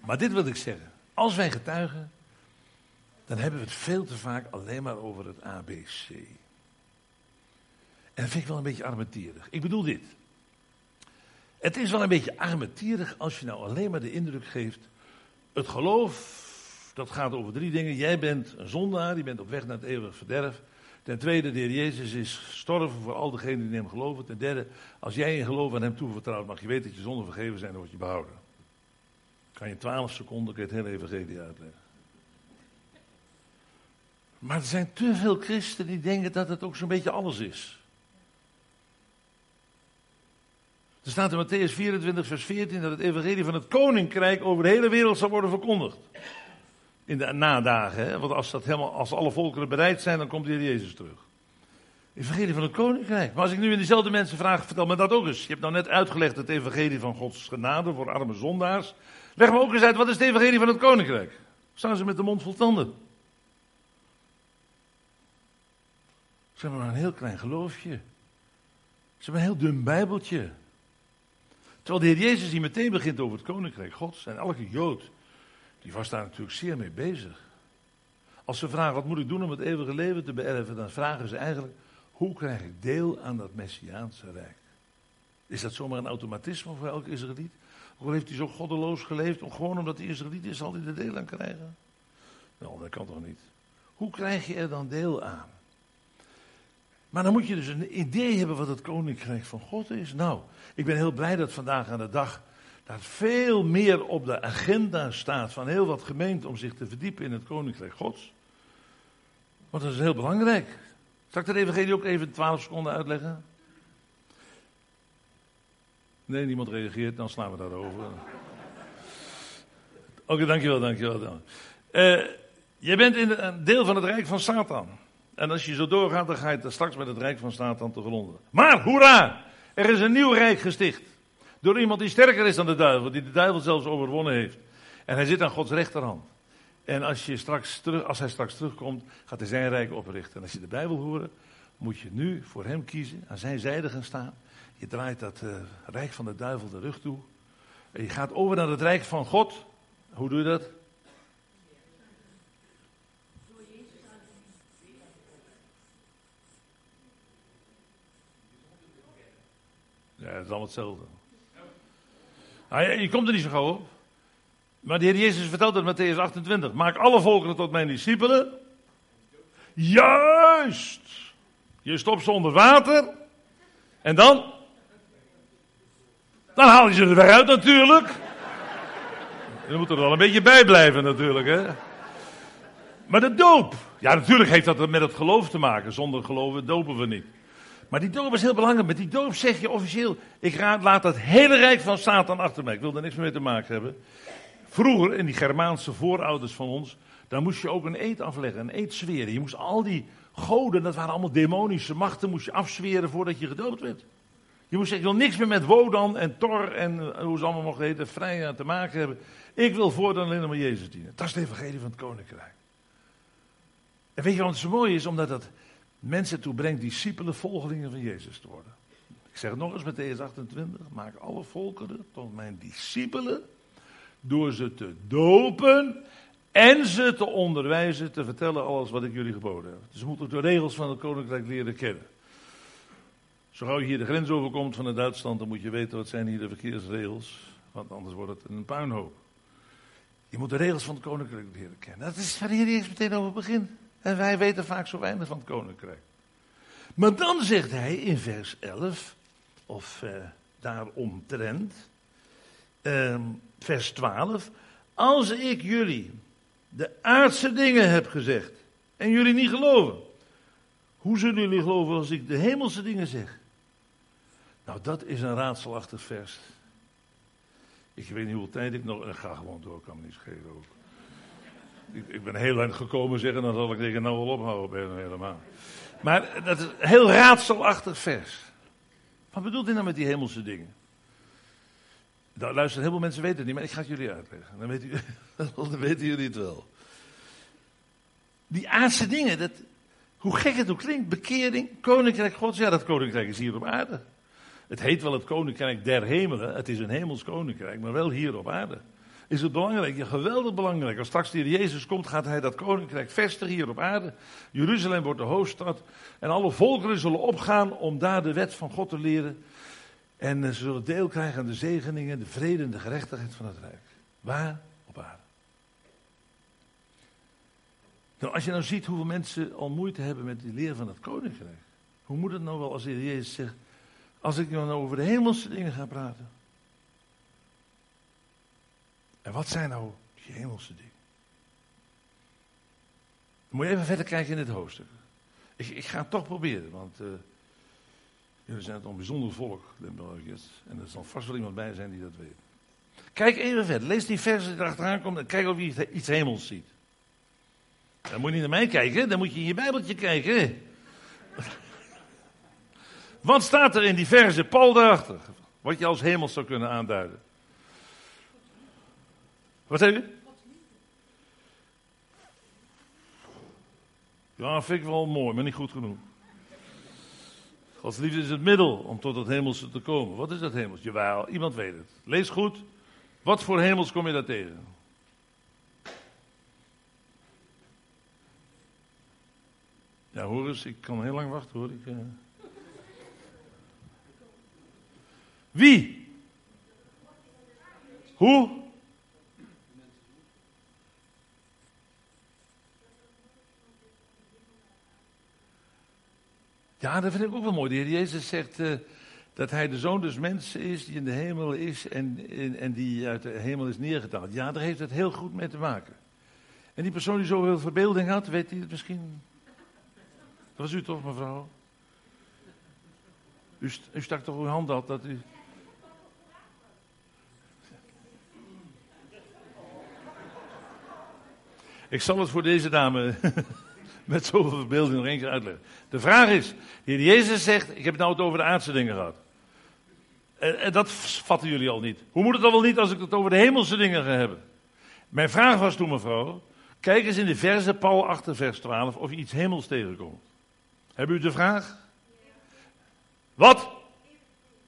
[SPEAKER 1] Maar dit wil ik zeggen. Als wij getuigen, dan hebben we het veel te vaak alleen maar over het ABC. En dat vind ik wel een beetje armetierig. Ik bedoel dit. Het is wel een beetje armetierig als je nou alleen maar de indruk geeft. Het geloof, dat gaat over drie dingen. Jij bent een zondaar, die bent op weg naar het eeuwige verderf. Ten tweede, de Heer Jezus is gestorven voor al degenen die in hem geloven. Ten derde, als jij in geloof aan hem toevertrouwt, mag je weten dat je zonden vergeven zijn en wordt je behouden. Kan je twaalf seconden het hele evangelie uitleggen. Maar er zijn te veel christenen die denken dat het ook zo'n beetje alles is. Er staat in Matthäus 24, vers 14 dat het evangelie van het koninkrijk over de hele wereld zal worden verkondigd. In de nadagen, want als, dat helemaal, als alle volkeren bereid zijn, dan komt de Heer Jezus terug. Evangelie van het koninkrijk. Maar als ik nu in diezelfde mensen vraag, vertel me dat ook eens. Je hebt nou net uitgelegd het evangelie van Gods genade voor arme zondaars. Leg me ook eens uit, wat is het evangelie van het koninkrijk? Staan ze met de mond vol tanden. Ze hebben maar een heel klein geloofje. Ze hebben een heel dun bijbeltje. Terwijl de Heer Jezus die meteen begint over het koninkrijk Gods. En elke Jood, die was daar natuurlijk zeer mee bezig. Als ze vragen, wat moet ik doen om het eeuwige leven te beërven? Dan vragen ze eigenlijk, hoe krijg ik deel aan dat Messiaanse rijk? Is dat zomaar een automatisme voor elke Israëliet? Hoe heeft hij zo goddeloos geleefd? Om, gewoon omdat hij Israëliet is, zal hij er deel aan krijgen? Nou, dat kan toch niet? Hoe krijg je er dan deel aan? Maar dan moet je dus een idee hebben wat het koninkrijk van God is. Nou, ik ben heel blij dat vandaag aan de dag dat veel meer op de agenda staat van heel wat gemeenten om zich te verdiepen in het koninkrijk Gods. Want dat is heel belangrijk. Zal ik dat evangelie ook even 12 seconden uitleggen? Nee, niemand reageert, dan slaan we daarover. Oké, dankjewel, dankjewel. Dan. Uh, jij bent in een deel van het rijk van Satan. En als je zo doorgaat, dan ga je straks met het rijk van Satan te gronden. Maar, hoera! Er is een nieuw rijk gesticht. Door iemand die sterker is dan de duivel, die de duivel zelfs overwonnen heeft. En hij zit aan Gods rechterhand. En als, je straks terug, als hij straks terugkomt, gaat hij zijn rijk oprichten. En als je de Bijbel hoort, moet je nu voor hem kiezen, aan zijn zijde gaan staan. Je draait dat uh, rijk van de duivel de rug toe. En je gaat over naar het rijk van God. Hoe doe je dat? Het is allemaal hetzelfde. Ah, je, komt er niet zo gauw op. Maar de Heer Jezus vertelt het Matthäus 28. Maak alle volkeren tot mijn discipelen. Juist! Je stopt ze onder water. En dan? Dan haal je ze er weer uit natuurlijk. Je moet er wel een beetje bij blijven natuurlijk, hè. Maar de doop. Ja, natuurlijk heeft dat met het geloof te maken. Zonder geloven dopen we niet. Maar die doop is heel belangrijk. Met die doop zeg je officieel: ik laat het hele rijk van Satan achter mij. Ik wil er niks mee te maken hebben. Vroeger, in die Germaanse voorouders van ons, daar moest je ook een eed afleggen, een eed zweren. Je moest al die goden, dat waren allemaal demonische machten, moest je afzweren voordat je gedoopt werd. Je moest zeggen, ik wil niks meer met Wodan en Thor en eh, hoe ze allemaal mogen heten, vrij te maken hebben. Ik wil voortaan alleen maar Jezus dienen. Dat is het evangelie van het koninkrijk. En weet je wat zo mooi is? Omdat dat mensen toe brengt discipelen, volgelingen van Jezus te worden. Ik zeg nog eens met deze 28. Maak alle volkeren tot mijn discipelen. Door ze te dopen en ze te onderwijzen, te vertellen alles wat ik jullie geboden heb. Dus ze moeten de regels van het koninkrijk leren kennen. Zo gauw je hier de grens overkomt van het Duitsland, dan moet je weten wat zijn hier de verkeersregels. Want anders wordt het een puinhoop. Je moet de regels van het koninkrijk leren kennen. Dat is waar hier eerst meteen over begint. En wij weten vaak zo weinig van het koninkrijk. Maar dan zegt hij in vers 11, of eh, daaromtrent, eh, vers 12. Als ik jullie de aardse dingen heb gezegd, En jullie niet geloven. Hoe zullen jullie geloven als ik de hemelse dingen zeg? Nou, dat is een raadselachtig vers. Ik weet niet hoeveel tijd ik nog. Ik ga gewoon door, kan me niet schelen ook. Ik, ik ben heel lang gekomen zeggen, dan zal ik tegen nou wel ophouden, helemaal. Maar dat is een heel raadselachtig vers. Wat bedoelt hij nou met die hemelse dingen? Nou, luister, heel veel mensen weten het niet, maar ik ga het jullie uitleggen. Dan, *laughs* dan weten jullie het wel. Die aardse dingen, dat, hoe gek het ook klinkt, bekering, koninkrijk gods, ja dat koninkrijk is hier op aarde. Het heet wel het koninkrijk der hemelen, het is een hemels koninkrijk, maar wel hier op aarde. Is het belangrijk, ja geweldig belangrijk. Als straks de Jezus komt, gaat hij dat koninkrijk vestigen hier op aarde. Jeruzalem wordt de hoofdstad en alle volkeren zullen opgaan om daar de wet van God te leren. En ze zullen deel krijgen aan de zegeningen, de vrede en de gerechtigheid van het Rijk. Waar? Op aarde. Nou, als je nou ziet hoeveel mensen al moeite hebben met die leer van het koninkrijk. Hoe moet het nou wel als de Heer Jezus zegt, als ik nou over de hemelse dingen ga praten. En wat zijn nou die hemelse dingen? Dan moet je even verder kijken in het hoofdstuk. Ik, ik ga het toch proberen, want uh, jullie zijn toch een bijzonder volk, Limburgers. En er zal vast wel iemand bij zijn die dat weet. Kijk even verder, lees die versen die erachteraan komen en kijk of je iets hemels ziet. Dan moet je niet naar mij kijken, dan moet je in je Bijbeltje kijken. *laughs* Wat staat er in die verse Paul daarachter? Wat je als hemels zou kunnen aanduiden. Wat zeg je? Ja, vind ik wel mooi, maar niet goed genoeg. Gods liefde is het middel om tot het hemelse te komen. Wat is dat hemels? Jawel, iemand weet het. Lees goed. Wat voor hemels kom je daar tegen? Ja, hoor eens, ik kan heel lang wachten hoor. Ik, uh... Wie? Hoe? Ja, dat vind ik ook wel mooi. De Heer Jezus zegt uh, dat hij de zoon des mensen is, die in de hemel is en, en, die uit de hemel is neergedaald. Ja, daar heeft het heel goed mee te maken. En die persoon die zoveel verbeelding had, weet hij het misschien? Dat was u toch, mevrouw? U, u stak toch uw hand uit dat u... Ik zal het voor deze dame *laughs* met zoveel verbeelding nog keer uitleggen. De vraag is, de Heer Jezus zegt, ik heb het nou het over de aardse dingen gehad. En, en, dat vatten jullie al niet. Hoe moet het dan wel niet als ik het over de hemelse dingen ga hebben? Mijn vraag was toen, mevrouw, kijk eens in de verse Paul 8, vers 12, of je iets hemels tegenkomt. Hebben u de vraag? Wat?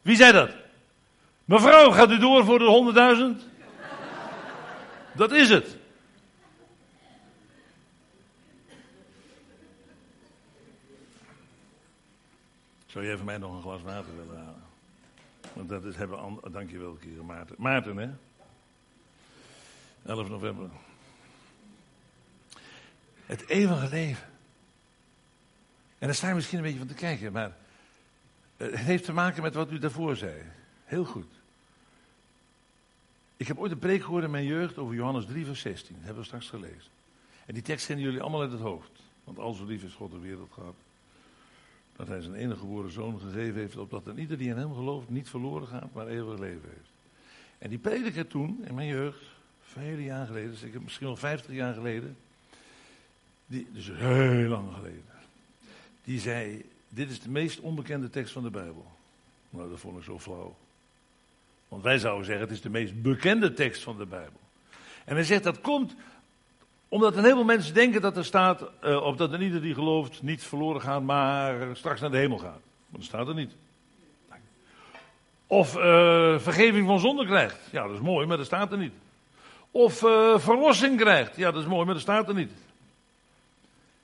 [SPEAKER 1] Wie zei dat? Mevrouw, gaat u door voor de 100.000? Dat is het. Zou jij van mij nog een glas water willen halen? Want dat is, hebben we, dankjewel, Kira Maarten. Maarten, hè? 11 november. Het eeuwige leven. En daar sta je misschien een beetje van te kijken, maar het heeft te maken met wat u daarvoor zei. Heel goed. Ik heb ooit een preek gehoord in mijn jeugd over Johannes 3, vers 16. Dat hebben we straks gelezen. En die tekst kennen jullie allemaal uit het hoofd. Want al zo lief is God de wereld gehad dat hij zijn enige geboren zoon gegeven heeft, opdat er ieder die in hem gelooft niet verloren gaat, maar eeuwig leven heeft. En die prediker toen, in mijn jeugd, vele jaar geleden, dus misschien wel 50 jaar geleden, die, dus heel lang geleden, die zei, dit is de meest onbekende tekst van de Bijbel. Nou, dat vond ik zo flauw. Want wij zouden zeggen, het is de meest bekende tekst van de Bijbel. En hij zegt, dat komt omdat een heleboel mensen denken dat er staat, uh, of dat er ieder die gelooft niet verloren gaat, maar straks naar de hemel gaat. Maar dat staat er niet. Of uh, vergeving van zonde krijgt. Ja, dat is mooi, maar dat staat er niet. Of uh, verlossing krijgt. Ja, dat is mooi, maar dat staat er niet.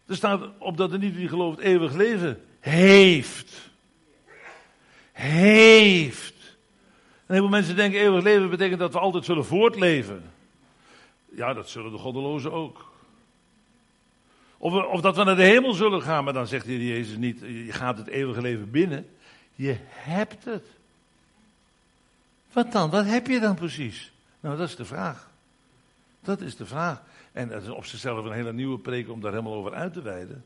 [SPEAKER 1] Er staat op dat er niet die gelooft eeuwig leven heeft. Heeft. En heel veel mensen denken eeuwig leven betekent dat we altijd zullen voortleven. Ja, dat zullen de goddelozen ook. Of, of dat we naar de hemel zullen gaan, maar dan zegt Heer Jezus niet, je gaat het eeuwige leven binnen. Je hebt het. Wat dan? Wat heb je dan precies? Nou, dat is de vraag. Dat is de vraag. En dat is op zichzelf een hele nieuwe preek om daar helemaal over uit te wijden.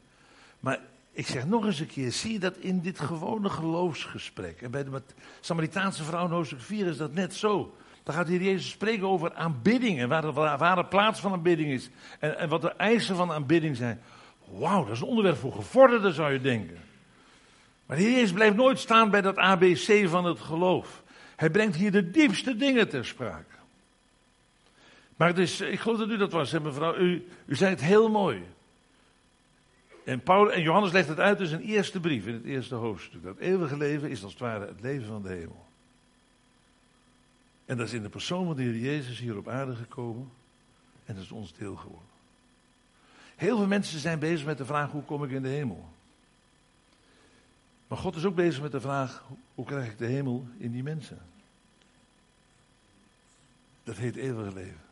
[SPEAKER 1] Maar ik zeg nog eens een keer, zie je dat in dit gewone geloofsgesprek. En bij de Samaritaanse vrouw in hoofdstuk 4 is dat net zo. Dan gaat hier Jezus spreken over aanbidding en waar de plaats van aanbidding is. En, en wat de eisen van aanbidding zijn. Wauw, dat is een onderwerp voor gevorderden zou je denken. Maar de Jezus blijft nooit staan bij dat ABC van het geloof. Hij brengt hier de diepste dingen ter sprake. Maar het is, ik geloof dat u dat was, mevrouw. U, u zei het heel mooi. En, Paul, en Johannes legt het uit in zijn eerste brief, in het eerste hoofdstuk. Dat eeuwige leven is als het ware het leven van de hemel. En dat is in de persoon van de Heer Jezus hier op aarde gekomen. En dat is ons deel geworden. Heel veel mensen zijn bezig met de vraag: hoe kom ik in de hemel? Maar God is ook bezig met de vraag: hoe krijg ik de hemel in die mensen? Dat heet eeuwige leven.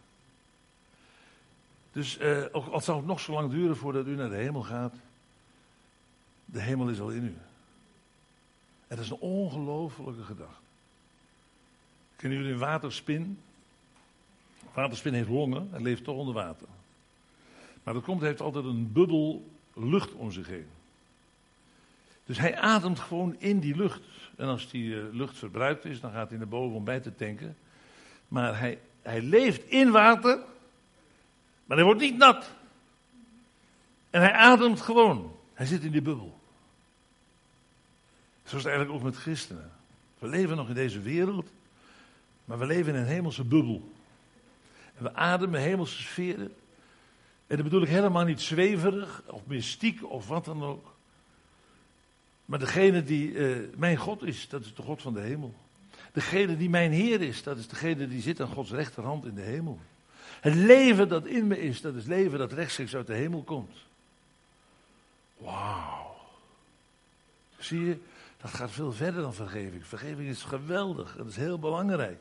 [SPEAKER 1] Dus eh, ook al zou het nog zo lang duren voordat u naar de hemel gaat, de hemel is al in u. Dat is een ongelofelijke gedachte. Kennen jullie een waterspin? waterspin heeft longen en leeft toch onder water. Maar dat komt, hij heeft altijd een bubbel lucht om zich heen. Dus hij ademt gewoon in die lucht. En als die eh, lucht verbruikt is, dan gaat hij naar boven om bij te tanken. Maar hij, hij leeft in water, maar hij wordt niet nat. En hij ademt gewoon. Hij zit in die bubbel. Zo is het eigenlijk ook met christenen. We leven nog in deze wereld, maar we leven in een hemelse bubbel. En we ademen hemelse sferen. En dat bedoel ik helemaal niet zweverig of mystiek of wat dan ook. Maar degene die uh, mijn God is, dat is de God van de hemel. Degene die mijn Heer is, dat is degene die zit aan Gods rechterhand in de hemel. Het leven dat in me is, dat is leven dat rechtstreeks uit de hemel komt. Wauw. Zie je, dat gaat veel verder dan vergeving. Vergeving is geweldig, dat is heel belangrijk.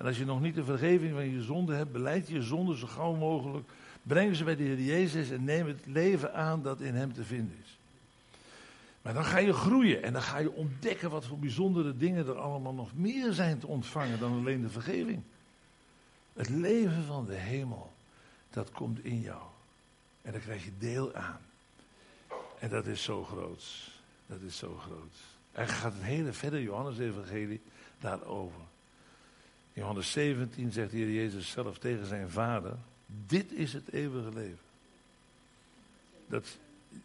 [SPEAKER 1] En als je nog niet de vergeving van je zonde hebt, beleid je zonde zo gauw mogelijk. Breng ze bij de Heer Jezus en neem het leven aan dat in Hem te vinden is. Maar dan ga je groeien en dan ga je ontdekken wat voor bijzondere dingen er allemaal nog meer zijn te ontvangen dan alleen de vergeving. Het leven van de hemel, dat komt in jou. En daar krijg je deel aan. En dat is zo groot. Dat is zo groot. En gaat het hele verder Johannes-evangelie daarover. Johannes 17 zegt hier Jezus zelf tegen zijn vader: Dit is het eeuwige leven. Dat,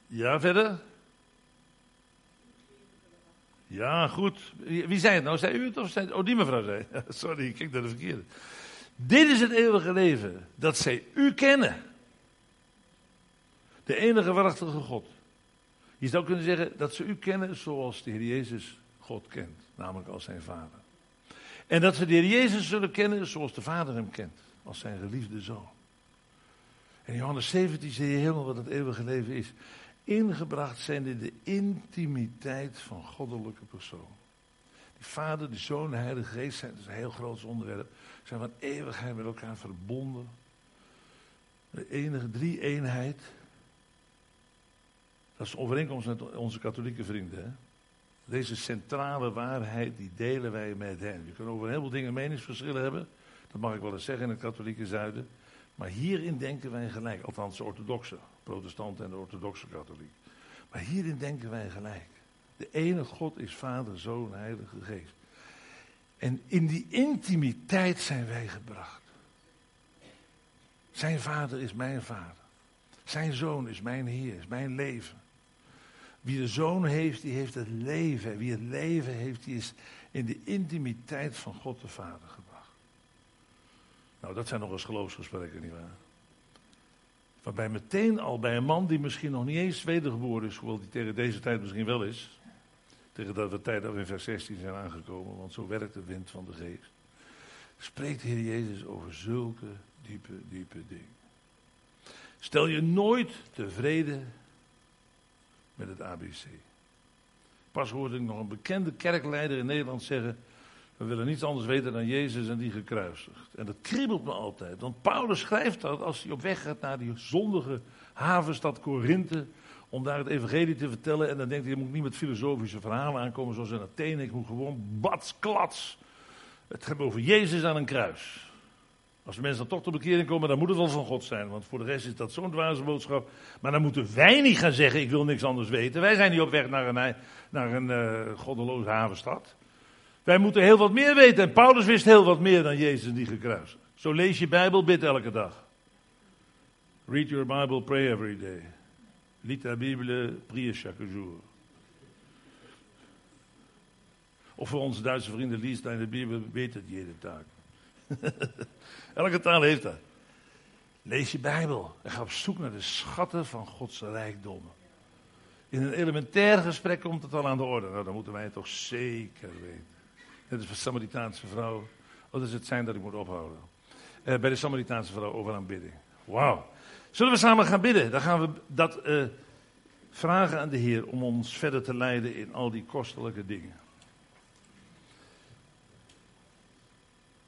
[SPEAKER 1] ja, verder? Ja, goed. Wie zei het nou? Zei u het of zei Oh, die mevrouw zei. *laughs* Sorry, ik kijk naar de verkeerde. Dit is het eeuwige leven. Dat zij u kennen. De enige waarachtige God. Je zou kunnen zeggen dat ze u kennen zoals de Heer Jezus God kent. Namelijk als zijn vader. En dat ze de Heer Jezus zullen kennen zoals de Vader hem kent. Als zijn geliefde zoon. En Johannes 17 zie je helemaal wat het eeuwige leven is ingebracht zijn in de intimiteit van goddelijke persoon. Die Vader, die Zoon, de Heilige Geest zijn, dat is een heel groot onderwerp, zijn van eeuwigheid met elkaar verbonden. De enige drie-eenheid. Dat is overeenkomst met onze katholieke vrienden. Hè? Deze centrale waarheid, die delen wij met hen. Je kunt over heel veel dingen meningsverschillen hebben. Dat mag ik wel eens zeggen in het katholieke zuiden. Maar hierin denken wij gelijk, althans de orthodoxe, protestanten en de orthodoxe katholiek. Maar hierin denken wij gelijk. De ene God is Vader, Zoon, Heilige Geest. En in die intimiteit zijn wij gebracht. Zijn vader is mijn vader. Zijn zoon is mijn Heer, is mijn leven. Wie de zoon heeft, die heeft het leven. Wie het leven heeft, die is in de intimiteit van God de Vader gebracht. Nou, dat zijn nog eens geloofsgesprekken, nietwaar? Waarbij meteen al bij een man die misschien nog niet eens wedergeboren is, hoewel die tegen deze tijd misschien wel is. Tegen dat we tijd dat we in vers 16 zijn aangekomen, want zo werkt de wind van de geest. Spreekt de Heer Jezus over zulke diepe, diepe dingen. Stel je nooit tevreden met het ABC. Pas hoorde ik nog een bekende kerkleider in Nederland zeggen. We willen niets anders weten dan Jezus en die gekruisigd. En dat kriebelt me altijd. Want Paulus schrijft dat als hij op weg gaat naar die zondige havenstad Korinthe. Om daar het evangelie te vertellen. En dan denkt hij, je moet niet met filosofische verhalen aankomen zoals in Athene. Ik moet gewoon bats, klats. Het hebben over Jezus aan een kruis. Als mensen dan toch tot bekering komen, dan moet het wel van God zijn. Want voor de rest is dat zo'n dwaze boodschap. Maar dan moeten wij niet gaan zeggen, ik wil niks anders weten. Wij zijn niet op weg naar een, naar een uh, goddeloze havenstad. Wij moeten heel wat meer weten. En Paulus wist heel wat meer dan Jezus die gekruist. Zo lees je Bijbel, bid elke dag. Read your Bible, pray every day. Lis ta Bible, prie chaque jour. Of voor onze Duitse vrienden, lees de Bijbel, het jede dag. *laughs* Elke taal heeft dat. Lees je Bijbel en ga op zoek naar de schatten van Gods rijkdommen. In een elementair gesprek komt het al aan de orde. Nou, dan moeten wij het toch zeker weten. Net is de Samaritaanse vrouw. Oh, dat is het zijn dat ik moet ophouden. Uh, bij de Samaritaanse vrouw over aanbidding. Wauw. Zullen we samen gaan bidden? Dan gaan we dat uh, vragen aan de Heer om ons verder te leiden in al die kostelijke dingen.